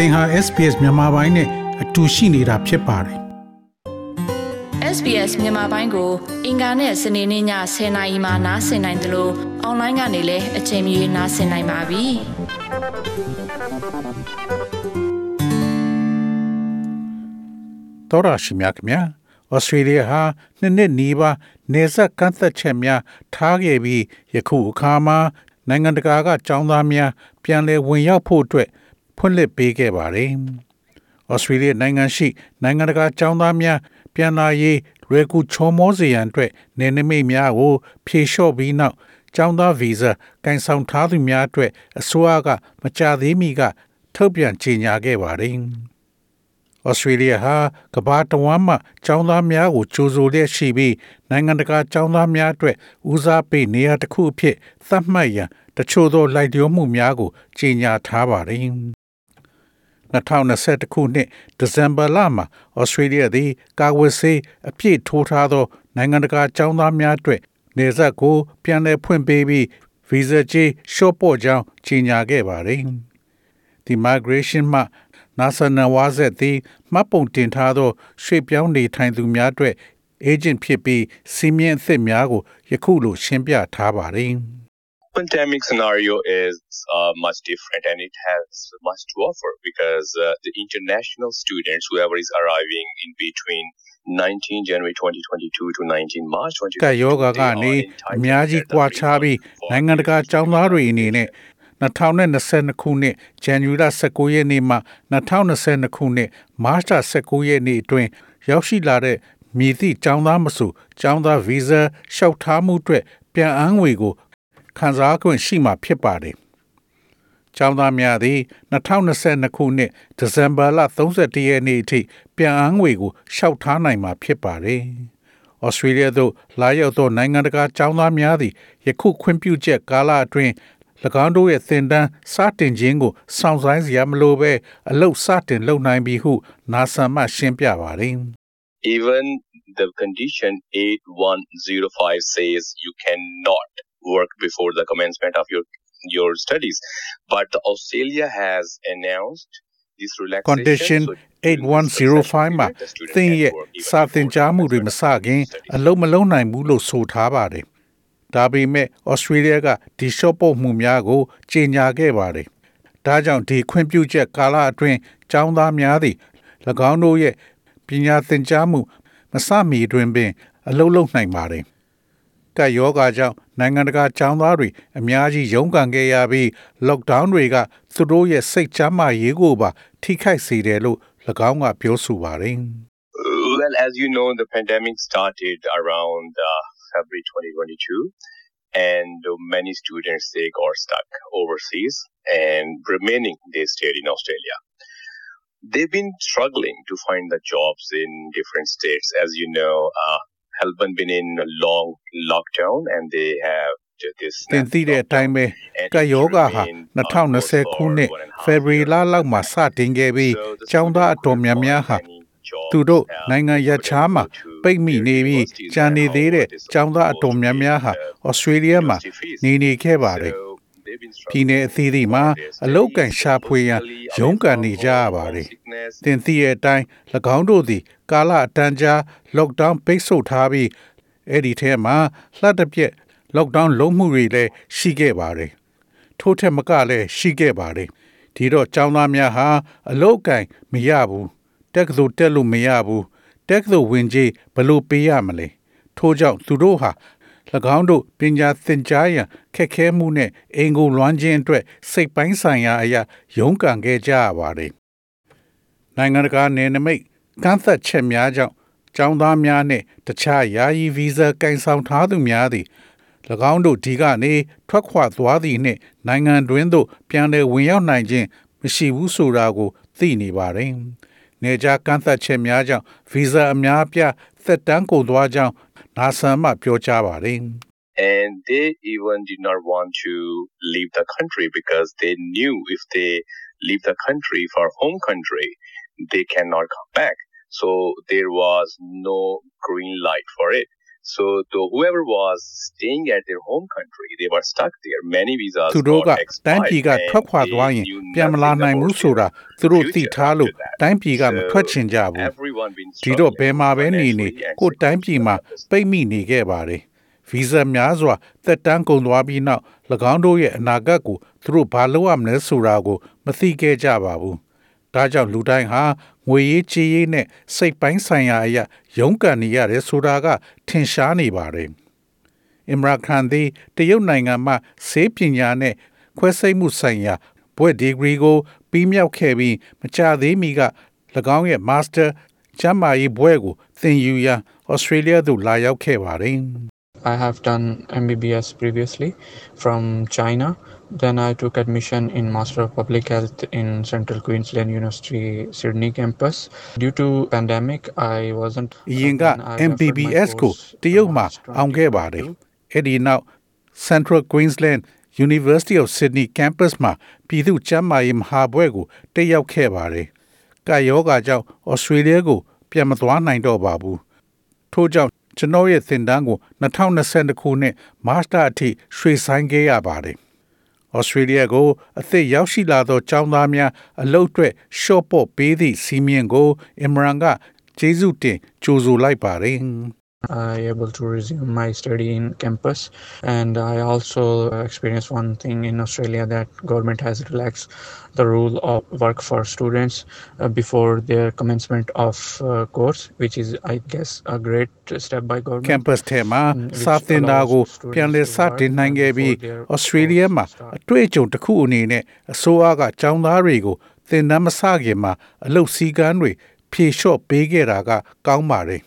သင်ဟာ SPS မြန်မာပိုင်းနဲ့အတူရှိနေတာဖြစ်ပါတယ် SBS မြန်မာပိုင်းကို အင်ကာနဲ့စနေနေ့ည10:00နာရီမှနားဆင်နိုင်တယ်လို့အွန်လိုင်းကနေလည်းအချိန်မီနားဆင်နိုင်ပါပြီတော်ရရှိမြခင်ဗျာဩစတြေးလျဟာနှစ်နှစ်နီးပါးနေဆက်ကန့်သက်ချက်များထားခဲ့ပြီးယခုအခါမှာနိုင်ငံတကာကចောင်းသားများပြန်လည်ဝင်ရောက်ဖို့အတွက် ဖွင့်လှစ်ပေးခဲ့ပါတယ်။ဩစတြေးလျနိုင်ငံရှိနိုင်ငံတကာကျောင်းသားများပြန်လာရေးလွယ်ကူချောမောစေရန်အတွက်နယ်နိမိတ်များကို ဖြေလျှော့ပြီးနောက်ကျောင်းသားဗီဇာကန်ဆောင်ထားသူများအတွက်အစိုးရကမကြသေးမီက ထုတ်ပြန်ကြေညာခဲ့ပါတယ်။ဩစတြေးလျဟာကမ္ဘာတစ်ဝန်းမှာကျောင်းသားများကိုကြိုဆိုလျက်ရှိပြီးနိုင်ငံတကာကျောင်းသားများအတွက်ဦးစားပေးနေရာတစ်ခုအဖြစ်သတ်မှတ်ရန်တချို့သောလိုက်လျောမှုများကိုကြေညာထားပါတယ်။ 2021ခုနှစ်ဒီဇင်ဘာလမှာဩစတြေးလျသည်ကာဝယ်ဆေးအပြည့်ထိုးထားသော နိုင်ငံတကာចောင်းသားများအတွက်နေဆက်ကို ပြန်လည်ဖွင့်ပေးပြီးဗီဇာကြေးရှော့ပေါ့ကြောင်းကြေညာခဲ့ပါတယ်။ The Migration မှ NASA နဝါဆက်သည်မှတ်ပုံတင်ထားသောရွှေပြောင်းနေထိုင်သူများအတွက် agent ဖြစ်ပြီးစီမင်းအသစ်များကိုယခုလိုရှင်းပြထားပါတယ်။ pandemic scenario is uh, much different and it has much to offer because uh, the international students, whoever is arriving in between 19 January 2022 to 19 March 2022ကယောဂကနေအများကြီးကွာခြားပြီးနိုင်ငံတကာကျောင်းသားတွေအနေနဲ့2022ခုနှစ်ဇန်နဝါရီ19ရက်နေ့မှ2022ခုနှစ်မာ့ချ်19ရက်နေ့အတွင်းရောက်ရှိလာတဲ့မည်သည့်ကျောင်းသားမဆိုကျောင်းသားဗီဇာလျှောက်ထားမှုအတွက်ပြန်အန်းငွေကို ခံစား권ရှိမှာဖြစ်ပါတယ်။ကျောင်းသားများသည်2022ခုနှစ်ဒီဇင်ဘာလ31ရက်နေ့အထိပြန်အန်းငွေကိုရှောက်ထားနိုင်မှာဖြစ်ပါတယ်။ဩစတြေးလျသို့လာရောက်သောနိုင်ငံတကာကျောင်းသားများသည်ယခုခွင့်ပြုချက်ကာလအတွင်း၎င်းတို့ရဲ့သင်တန်းစတင်ခြင်းကိုစောင့်ဆိုင်းစရာမလိုဘဲအလုတ်စတင်လုပ်နိုင်ပြီဟုနာဆန်မှရှင်းပြပါတယ်။ even the condition 8105 says you cannot work before the commencement of your your studies. But Australia has announced this relaxation. condition 8105မှာသင်ရဲ့စာသင်ကြားမှုတွေမစခင်အလုံးမလုံးနိုင်ဘူးလို့ဆိုထားပါတယ်။ဒါပေမဲ့ Australia ကဒီ short ပုတ်မှုများကိုကြေညာခဲ့ပါတယ်။ဒါကြောင့်ဒီခွင့်ပြုချက်ကာလအတွင်းကျောင်းသားများသည်၎င်းတို့ရဲ့ပညာသင်ကြားမှုမစမီတွင်ပင် အလုံးလုံးနိုင်ပါတယ်။ကပ်ယောဂါကြောင့် နိုင်ငံတကာចောင်းသားတွေအများကြီးရုန်းကန်ခဲ့ရပြီး lockdown တွေကသူတို့ရဲ့စိတ်ချမ်းသာရေးကိုပါထိခိုက်စေတယ်လို့၎င်းကပြောဆိုပါတယ် Well, as you know, the pandemic started around uh, February 2022, and many students they got stuck overseas, and remaining they stayed in Australia. They've been struggling to find the jobs in different states. As you know, uh, Melbourne been in a long lockdown and they have တင်သိတဲ့အတိုင်းပဲကယောဂဟာ2020ခုနှစ်ဖေဖော်ဝါရီလလောက်မှာစတင်ခဲ့ပြီးကျောင်းသားအတော်များများဟာသူတို့နိုင်ငံရခြားမှာပိတ်မိနေပြီးကြံနေသေးတဲ့ကျောင်းသားအတော်များများဟာဩစတြေးလျမှာနေနေခဲ့ပါတယ်ပြည်내အသီးသီးမှာအလောက်ကန်ရှာဖွေရန်ရုန်းကန်နေကြရပါတယ်။ တင်သိရဲ့အတိုင်း၎င်းတို့သည် ကာလအတန်းကြာ lockdown ပိတ်ဆို့ထားပြီးအဲ့ဒီထဲမှာလှပ်တစ်ပြက် lockdown လုံးမှုတွေလည်းရှိခဲ့ပါတယ်။ထို့ထက်မကလည်းရှိခဲ့ပါတယ်။ဒီတော့ចောင်းသားများဟာအလောက်ကန်မရဘူး။တက်ကသိုလ်တက်လို့မရဘူး။တက်ကသိုလ်ဝင်ကြီးဘလို့ပေးရမလဲ။ထို့ကြောင့်သူတို့ဟာ၎င်းတို့ပညာသင်ကြားရန်ခက်ခဲမှုနဲ့အင်ကိုလွမ်းခြင်းအတွက်စိတ်ပိုင်းဆိုင်ရာအရာရုန်းကန်ခဲ့ကြရပါတယ်။ နိုင်ငံတကာနယ်နိမိတ်ကန့်သက်ချက်များကြောင့်ကျောင်းသားများနှင့်တခြားယာယီဗီဇာကင်ဆောင်ထားသူများသည်၎င်းတို့ဒီကနေထွက်ခွာသွားသည်နှင့်နိုင်ငံတွင်းသို့ပြန်လည်ဝင်ရောက်နိုင်ခြင်းမရှိဘူးဆိုတာကိုသိနေပါတယ်။နေကြကန့်သက်ချက်များကြောင့်ဗီဇာအများအပြားသက်တမ်းကုန်သွားကြောင်း NASA မှပြောကြားပါတယ်။ and they even did not want to leave the country because they knew if they leave the country for home country they cannot come back so there was no green light for it So the, whoever was staying at their home country, they were stuck there. Many visas သူတို့က got တိုင်းပြည်က expired ထွက်ခွာ and သွားရင် they knew ပြန်မလာ nothing နိုင်ဘူး about ဆိုတာ their သူတို့သိ future ထားလို့ after that. တိုင်းပြည်ကမထွက်ချင်ကြဘူး Everyone been ဒီတော့ struggling ဘယ်မှာပဲနေနေ financially and ကိုယ်တိုင်းပြည်မှာ security ပိတ်မိနေခဲ့ပါတယ်ဗီဇာများစွာသက်တမ်းကုန်သွားပြီးနောက်၎င်းတို့ရဲ့အနာဂတ်ကိုသူတို့ဘာလုပ်ရမလဲဆိုတာကိုမသိခဲ့ကြပါဘူး ဒါကြောင့်လူတိုင်းဟာငွေရေးကြေးရေးနဲ့စိတ်ပိုင်းဆိုင်ရာအရာရုန်းကန်နေရတယ်ဆိုတာက ထင်ရှားနေပါတယ်အင်မရာခန်သည်တရုတ်နိုင်ငံမှဆေးပညာနဲ့ခွဲစိတ်မှုဆိုင်ရာဘွဲ့ဒီဂရီကိုပြီးမြောက်ခဲ့ပြီးမကြာသေးမီက၎င်းရဲ့မာစတာကျမ်းမာရေးဘွဲ့ကိုသင်ယူရန်ဩစတြေးလျသို့လာရောက်ခဲ့ပါတယ် I have done MBBS previously from China. Then I took admission in Master of Public Health in Central Queensland University Sydney campus. Due to pandemic, I wasn't. အရင်က then I referred my MBBS ကို course တရုတ်မှာ March အောင်ခဲ့ပါတယ် 2022. အဲ့ဒီနောက် Central Queensland University of Sydney campus မှာပြည်သူ့ကျန်းမာရေးမဟာဘွဲ့ကိုတက်ရောက်ခဲ့ပါတယ်။ကာယောဂါကြောင့် Australia ကို ပြန်မသွားနိုင်တော့ပါဘူး။ထို့ကြောင့်ကျွန်တော်ရဲ့သင်တန်းကို2022ခုနှစ် Master အထိရွှေ့ဆိုင်းခဲ့ရပါတယ်။ Australia ကိုအသစ်ရောက်ရှိလာသောကျောင်းသားများအလုပ်အတွက် short ပေါ့ပေးသည့်စီမင်းကို Imran ကကျေးဇူးတင်ကြိုဆိုလိုက်ပါတယ်။ I able to resume my study in campus and I also experienced one thing in Australia that government has relaxed the rule of work for students uh, before their commencement of uh, course which is I guess a great step by government campus ထဲမှာ Mm, which စာသင်တာကို allows students ပြန်လည်စ to work တင်နိုင်ခဲ့ပြီး before their Australia course မှာ start. အတွေ့အကြုံတစ်ခုအနေနဲ့အစိုးရကကျောင်းသားတွေကိုသင်တန်းမစခင်မှာအလုပ်စည်းကမ်းတွေဖြေလျှော့ပေးခဲ့တာကကောင်းပါတယ်။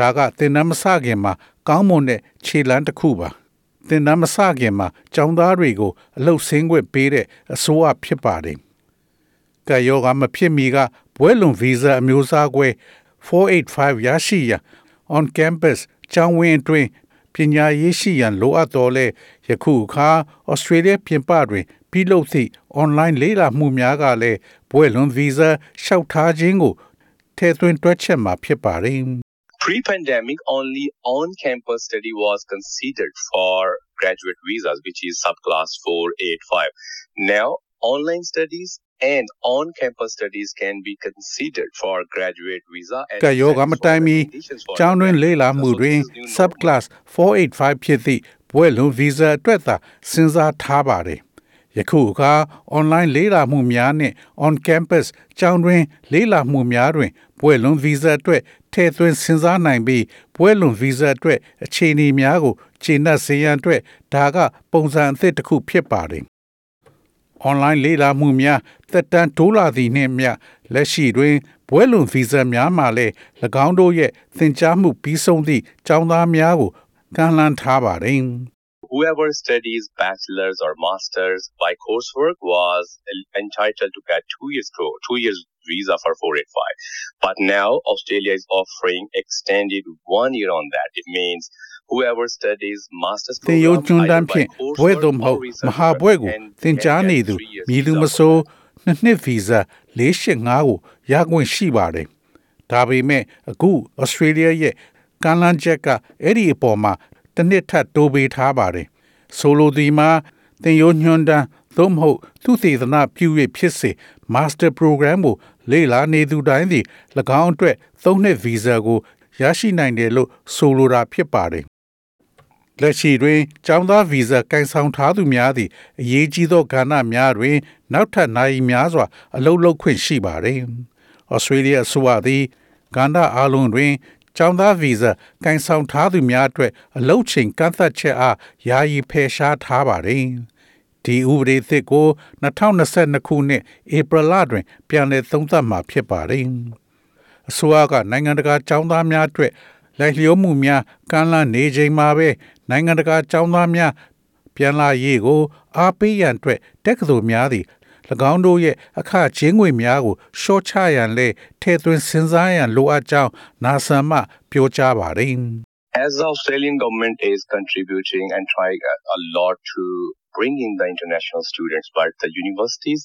ဒါကသင်တန်းမစခင်မှာကောင်းမွန်တဲ့ခြေလှမ်းတစ်ခုပါ။သင်တန်းမစခင်မှာကျောင်းသားတွေကိုအလုပ်ဆင်းခွင့်ပေးတဲ့အစိုးရဖြစ်ပါတယ်။ကယောဂမဖြစ်မီကဘွဲလွန်ဗီဇာအမျိုးအစားကွဲ485ရရှိရန် on campus ကျောင်းဝင်းအတွင်းပညာရေးရှိရန်လိုအပ်တော်လဲယခုအခါ Australia ပြင်ပတွင်ပြုလုပ်သည့် online လေ့လာမှုများကလည်းဘွဲလွန်ဗီဇာလျှောက်ထားခြင်းကိုထည့်သွင်းတွက်ချက်မှာဖြစ်ပါတယ် Pre-pandemic, only on-campus study was considered for graduate visas, which is subclass 485. Now, online studies and on-campus studies can be considered for graduate visa. and ကပ်ရောဂါမ satisfy တိုင်မီ the conditions for ကျောင်းတွင် graduate လေ့လာ visa. မှု So တွင် this is new normal. subclass 485ဖြစ်သည့်ဘွဲလွန်ဗီဇာအတွက်သာစဉ်းစားထားပါတယ်။ ယခုအခါ online လေ့လာမှုများနှင့် on campus ကျောင်းတွင်လေ့လာမှုများတွင်ဘွဲလွန်ဗီဇာအတွက်ထည့်သွင်းစဉ်းစားနိုင်ပြီးဘွဲလွန်ဗီဇာအတွက်အခြေအနေများကိုခြေနှက်စေရန်အတွက်ဒါကပုံစံအသစ်တစ်ခုဖြစ်ပါတယ်။ online လေ့လာမှုများသက်တမ်းတိုးလာသည်နှင့်မျှလက်ရှိတွင်ဘွဲလွန်ဗီဇာများမှလည်း၎င်းတို့ရဲ့သင်ကြားမှုပြီးဆုံးသည့်ကျောင်းသားများကိုကမ်းလှမ်းထားပါတယ်။ whoever studies bachelor's or master's by coursework was entitled to get two years pro, two years visa for 485. But now Australia is offering extended one year on that. It means whoever studies master's သင်ရိုး program ကျွန်းတ either န်း by ဖြင့်ဘွဲ coursework သို့မဟုတ် or မ research ဟာဘွဲ work ကို can သင် get ကြားနေ that သူ three years မည်သူ visa မ for ဆို that. နှစ်နှစ်ဗီဇာ485ကိုရခွင့်ရှိပါတယ်။ဒါပေမဲ့အခု Australia ရဲ့ကမ်းလှမ်းချက်ကအဲ့ဒီအပေါ်မှာတစ်နှစ်ထပ်တိုးပေးထားပါတယ်။ ဆိုလိုဒီမှာသင်ရိုးညွှန်းတန်းသို့မဟုတ်သူသေသနာပြု၍ဖြစ်စေ Master Program ကိုလေ့လာနေသူတိုင်းသည်၎င်းအတွက်သုံးနှစ်ဗီဇာကိုရရှိနိုင်တယ်လို့ဆိုလိုတာဖြစ်ပါတယ်။လက်ရှိတွင်ကျောင်းသားဗီဇာကန်ဆောင်ထားသူများသည့်အရေးကြီးသောကဏ္ဍများတွင် နောက်ထပ်နိုင်များစွာ အလုပ်လုပ်ခွင့်ရှိပါသည်။ဩစတြေးလျအစိုးရသည်ကဏ္ဍအလုံးတွင် ကျောင်းသားဗီဇာကန်ဆောင်ထားသူများအတွက်အလုပ်ချိန်ကန့်သတ်ချက်အားယာယီဖယ်ရှားထားပါသည်။ဒီဥပဒေသစ်ကို2022ခုနှစ်ဧပြီလတွင် ပြန်လည်သုံးသပ်မှာဖြစ်ပါတယ်။အစိုးရကနိုင်ငံတကာចောင်းသားများအတွက်လိုက်လျောမှုများကမ်းလှမ်းနေချိန်မှာပဲနိုင်ငံတကာចောင်းသားများပြန်လာရေးကိုအားပေးရန်အတွက်တက္ကသိုလ်များသည်၎ င်းတို့ရဲ့အခချင်းငွေများကိုရှော့ချရန်လဲထဲသွင်းစဉ်းစားရန်လိုအပ်ကြောင်းနာဆန်မှပြောကြားပါတယ် As the Australian government is contributing and trying a, a lot to bring in the international students, but the universities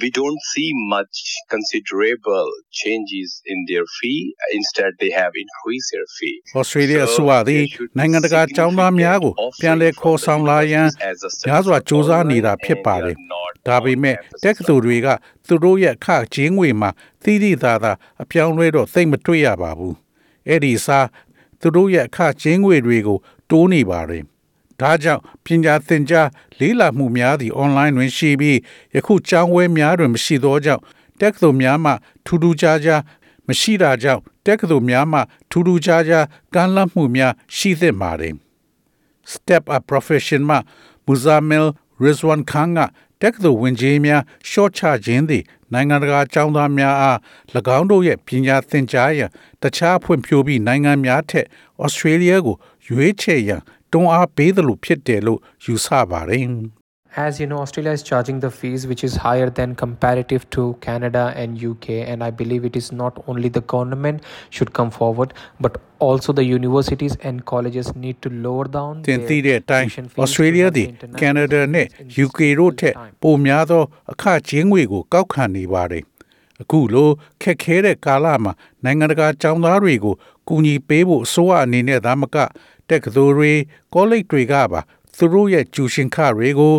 we don't see much considerable changes in their fee. Instead, they have increased their fee. ဩစတြေးလျအစိုးရသည်နိုင်ငံတကာကျောင်းသားများကိုပြန်လည်ခေါ်ဆောင်လာရန်များစွာစ조사နေတာဖြစ်ပါတယ်။ဒါပေမဲ့တက္ကသိုလ်တွေကသူတို့ရဲ့အခကျင်းငွေမှာသိသိသာသာအပြောင်းလဲတော့သိမ့်မတွေ့ရပါဘူး။အဲ့ဒီစားသူတို့ရဲ့အခကျင်းငွေတွေကိုတိုးနေပါတယ်။ ဒါကြောင့်ပညာသင်ကြားလေးလာမှုများသည့် online တွင်ရှိပြီးယခုကျောင်းဝဲများတွင်မရှိသောကြောင့်တက္ကသိုလ်များမှထူးထူးခြားခြားမရှိတာကြောင့်တက္ကသိုလ်များမှထူးထူးခြားခြားကမ်းလှမ်းမှုများရှိသင့်ပါတယ်။ Step Up Profession မှမူဇာမီလ်ရီဇဝန်ခန်ကတက္ကသိုလ်ဝင်ကြီးများရှော့ချခြင်းသည်နိုင်ငံတကာကျောင်းသားများအား၎င်းတို့ရဲ့ပညာသင်ကြားရန်တခြားဖွံ့ဖြိုးပြီးနိုင်ငံများထက်ဩစတြေးလျကိုရွေးချယ်ရန် တွန်းအားပေးသလိုဖြစ်တယ်လို့ယူဆပါတယ်။ As you know, Australia is charging the fees which is higher than comparative to Canada and UK, and I believe it is not only the government should come forward, but also the universities and colleges need to lower down တင်သိ their တဲ့အတိုင်း tuition fees to Australia help the သည် international Canada နဲ့ students in UK school တို့ at ထက် the time. ပိုများသောအခကျင်းငွေကိုကောက်ခံနေပါတယ်။အခုလိုခက်ခဲတဲ့ကာလမှာနိုင်ငံတကာကျောင်းသားတွေကိုကူညီပေးဖို့အစိုးရအနေနဲ့ဒါမက တက္ကသိုလ်တွေကောလိပ်တွေကပါသူတို့ရဲ့ကျူရှင်ခတွေကို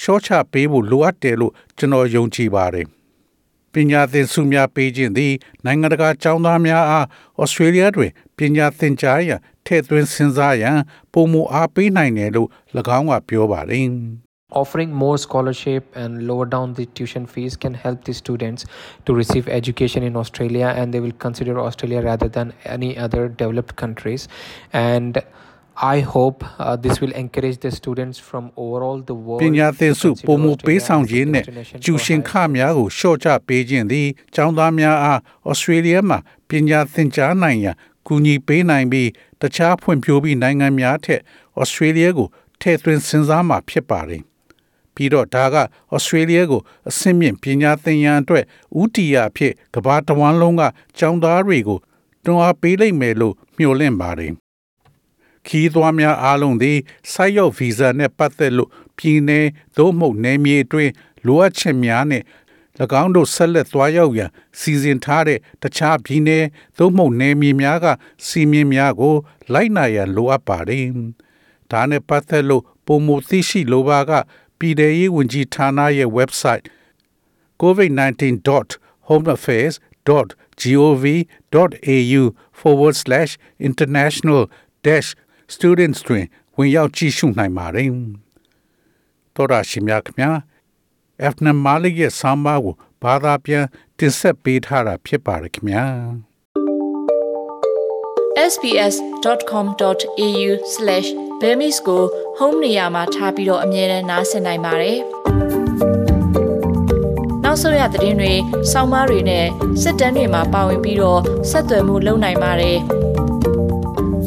ရှော့ချပေးဖို့လိုအပ်တယ်လို့ကျွန်တော်ယုံကြည်ပါတယ်။ပညာသင်ဆုများပေးခြင်းသည် နိုင်ငံတကာကျောင်းသားများအားဩစတြေးလျတွင်ပညာသင်ကြားရန်ထည့်သွင်းစဉ်းစားရန်ပုံမအားပေးနိုင်တယ်လို့၎င်းကပြောပါတယ်။ offering more scholarship and lower down the tuition fees can help the students to receive education in australia and they will consider australia rather than any other developed countries and i hope uh, this will encourage the students from overall the world ပညာသင် to ဆု consider ပုံမ Australia ပေး as ဆောင် a ခြင်းနဲ့ destination ကျူ for ရှင် higher ခများကိုရှော့ချပေးခြင်းသည်ကျောင်းသားများအားဩစတြေးလျမှာပညာသင်ကြားနိုင်ရန်ကူညီပေးနိုင်ပြီးတခြားဖွံ့ဖြိုးပြီးနိုင်ငံများထက်ဩစတြေးလျကိုထည့်သွင်းစဉ်းစားမှာဖြစ်ပါတယ်။ပြီးတော့ဒါကဩစတြေးလျကိုအဆင့်မြင့်ပညာသင်ရန်အတွက်ဥတီယာအဖြစ်ကမ္ဘာတစ်ဝန်းလုံးကကျောင်းသားတွေကိုတွန်းအားပေးလိုက်မယ်လို့မျှော်လင့်ပါတယ်။ ခီးသွားများအားလုံးသည်ဆိုက်ရောက်ဗီဇာနှင့်ပတ်သက်လို့ပြည်내သို့မဟုတ်နယ်မြေအတွင်းလိုအပ်ချက်များနှင့်၎င်းတို့ဆက်လက်သွားရောက်ရန်စီစဉ်ထားတဲ့တခြားပြည်내သို့မဟုတ်နယ်မြေများကစီမင်းများကို လိုက်နာရန်လိုအပ်ပါတယ်။ဒါနဲ့ပတ်သက်လို့ပုံမသိရှိလိုပါကပြည်ထရေးဝန်ကြီးဌာနရဲ့ website covid19.homeaffairs.gov.au forward slash international dash students တွင်ဝင်ရောက်ကြည့်ရှုနိုင်ပါတယ်။သောရရှိမြခင်ဗျာ F9 မာလီရဲ့ဆောင်းပါးကိုဘာသာပြန်တင်ဆက်ပေးထားတာဖြစ်ပါတယ်ခင်ဗျာ။ sbs.com.au/bemis ကို home နေရာမှာထားပြီးတော့အမြဲတမ်းနှာစင်နိုင်ပါတယ်။နောက်ဆုံးရသတင်းတွေ၊ဆောင်းပါးတွေနဲ့စစ်တမ်းတွေမှာပါဝင်ပြီးတော့ဆက်သွယ်မှုလုပ်နိုင်ပါတယ်။